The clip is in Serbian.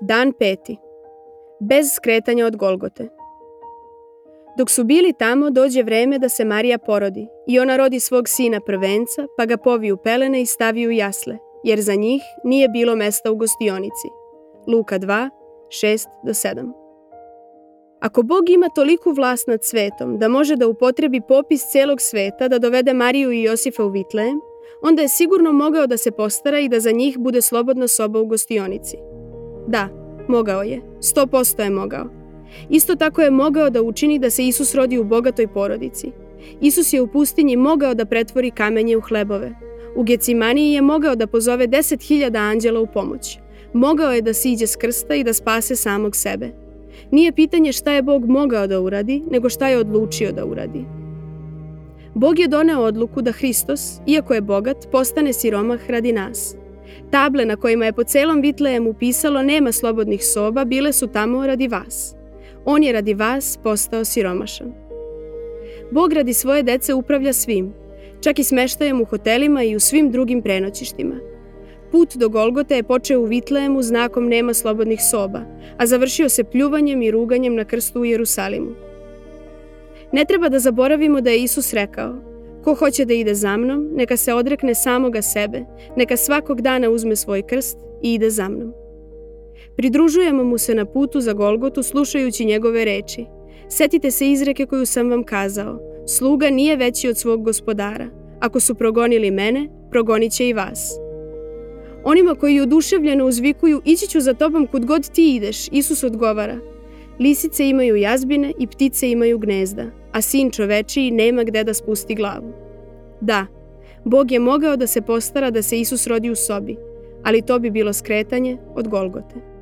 Dan peti. Bez skretanja od Golgote. Dok su bili tamo, dođe vreme da se Marija porodi i ona rodi svog sina prvenca, pa ga povi u pelene i stavi u jasle, jer za njih nije bilo mesta u gostionici. Luka 2, 6 do 7. Ako Bog ima toliku vlast nad svetom da može da upotrebi popis celog sveta da dovede Mariju i Josifa u Vitlejem, onda je sigurno mogao da se postara i da za njih bude slobodna soba u gostionici. Da, mogao je. 100% je mogao. Isto tako je mogao da učini da se Isus rodi u bogatoj porodici. Isus je u pustinji mogao da pretvori kamenje u hlebove. U Gecimaniji je mogao da pozove 10.000 anđela u pomoć. Mogao je da siđe s krsta i da spase samog sebe. Nije pitanje šta je Bog mogao da uradi, nego šta je odlučio da uradi. Bog je doneo odluku da Hristos, iako je bogat, postane siromah radi nas – Table na kojima je po celom Vitlejemu pisalo nema slobodnih soba bile su tamo radi vas. On je radi vas postao siromašan. Bog radi svoje dece upravlja svim, čak i smeštajem u hotelima i u svim drugim prenoćištima. Put do Golgote je počeo u Vitlejemu znakom nema slobodnih soba, a završio se pljuvanjem i ruganjem na krstu u Jerusalimu. Ne treba da zaboravimo da je Isus rekao Ko hoće da ide za mnom, neka se odrekne samoga sebe, neka svakog dana uzme svoj krst i ide za mnom. Pridružujemo mu se na putu za Golgotu slušajući njegove reči. Setite se izreke koju sam vam kazao. Sluga nije veći od svog gospodara. Ako su progonili mene, progonit će i vas. Onima koji oduševljeno uzvikuju ići ću za tobom kud god ti ideš, Isus odgovara. Lisice imaju jazbine i ptice imaju gnezda, a sin čovečiji nema gde da spusti glavu. Da, Bog je mogao da se postara da se Isus rodi u sobi, ali to bi bilo skretanje od Golgote.